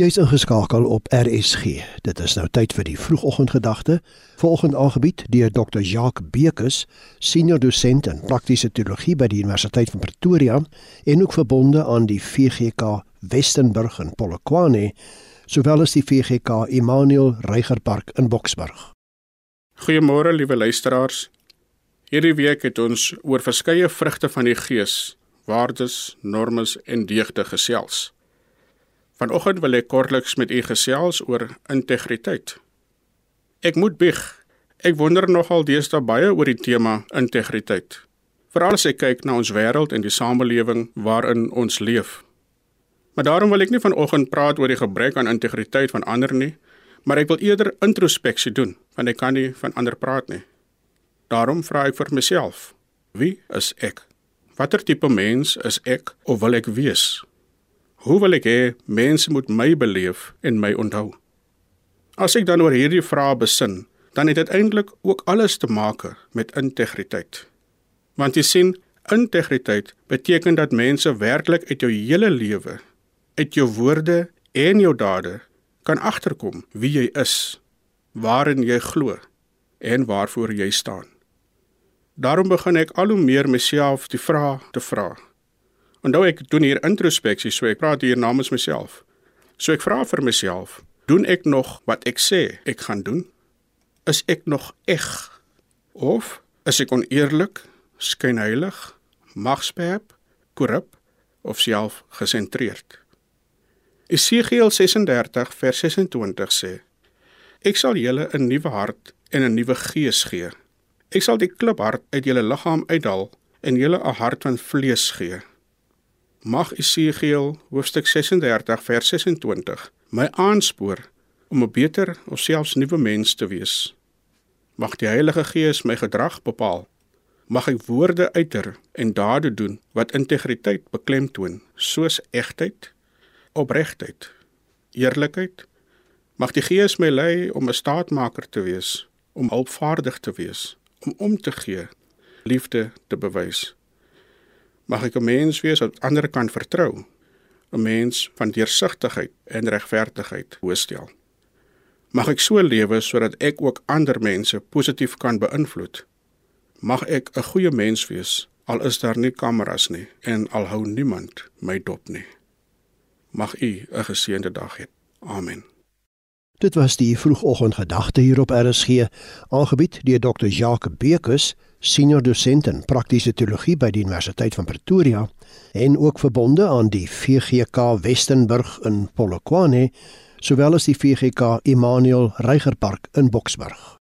Jy's ingeskakel op RSG. Dit is nou tyd vir die vroegoggendgedagte, volgende aangebied deur Dr. Jacques Bekus, senior dosent in praktiese teologie by die Universiteit van Pretoria en ook verbonde aan die VGK Westenburg in Polokwane, sowel as die VGK Immanuel Reigerpark in Boksburg. Goeiemôre liewe luisteraars. Hierdie week het ons oor verskeie vrugte van die Gees, waardes, normes en deugde gesels. Vanoggend wil ek kortliks met u gesels oor integriteit. Ek moet bieg. Ek wonder nogal deesdae baie oor die tema integriteit. Veral as ek kyk na ons wêreld en die samelewing waarin ons leef. Maar daarom wil ek nie vanoggend praat oor die gebrek aan integriteit van ander nie, maar ek wil eerder introspeksie doen, want ek kan nie van ander praat nie. Daarom vra ek vir myself: Wie is ek? Watter tipe mens is ek of wil ek wees? Hoe wil ek hê mense moet my beleef en my onthou? As ek dan oor hierdie vrae besin, dan het dit eintlik ook alles te maak met integriteit. Want jy sien, integriteit beteken dat mense werklik uit jou hele lewe, uit jou woorde en jou dade kan agterkom wie jy is, waarin jy glo en waarvoor jy staan. Daarom begin ek al hoe meer myself die vraag te vra. Onthou ek doen hier introspeksie, so ek praat hier namens myself. So ek vra vir myself, doen ek nog wat ek sê ek gaan doen? Is ek nog eg? Of is ek oneerlik, skynheilig, magsperp, korrup of self gesentreerd? Esegiel 36 vers 26 sê: Ek sal julle 'n nuwe hart en 'n nuwe gees gee. Ek sal die kliphart uit julle liggaam uithaal en julle 'n hart van vlees gee mag Esegiel hoofstuk 36 vers 26 my aanspoor om 'n beter of selfs nuwe mens te wees. Mag die Heilige Gees my gedrag bepaal. Mag ek woorde uiter en dade doen wat integriteit beklemtoon, soos egtheid, opregtheid, eerlikheid. Mag die Gees my lei om 'n staatmaker te wees, om hulpvaardig te wees, om om te gee, liefde te bewys mag ek 'n mens wees wat ander kan vertrou, 'n mens van deursigtigheid en regverdigheid hoëstel. Mag ek so lewe sodat ek ook ander mense positief kan beïnvloed. Mag ek 'n goeie mens wees al is daar nie kameras nie en al hou niemand my dop nie. Mag u 'n geseënde dag hê. Amen. Dit was die vroegoggendgedagte hier op RSG, aangebied deur Dr. Jacques Bekus, senior dosent in praktiese teologie by die Universiteit van Pretoria en ook verbonde aan die VGK Westenburg in Polokwane, sowel as die VGK Immanuel Reigerpark in Boksburg.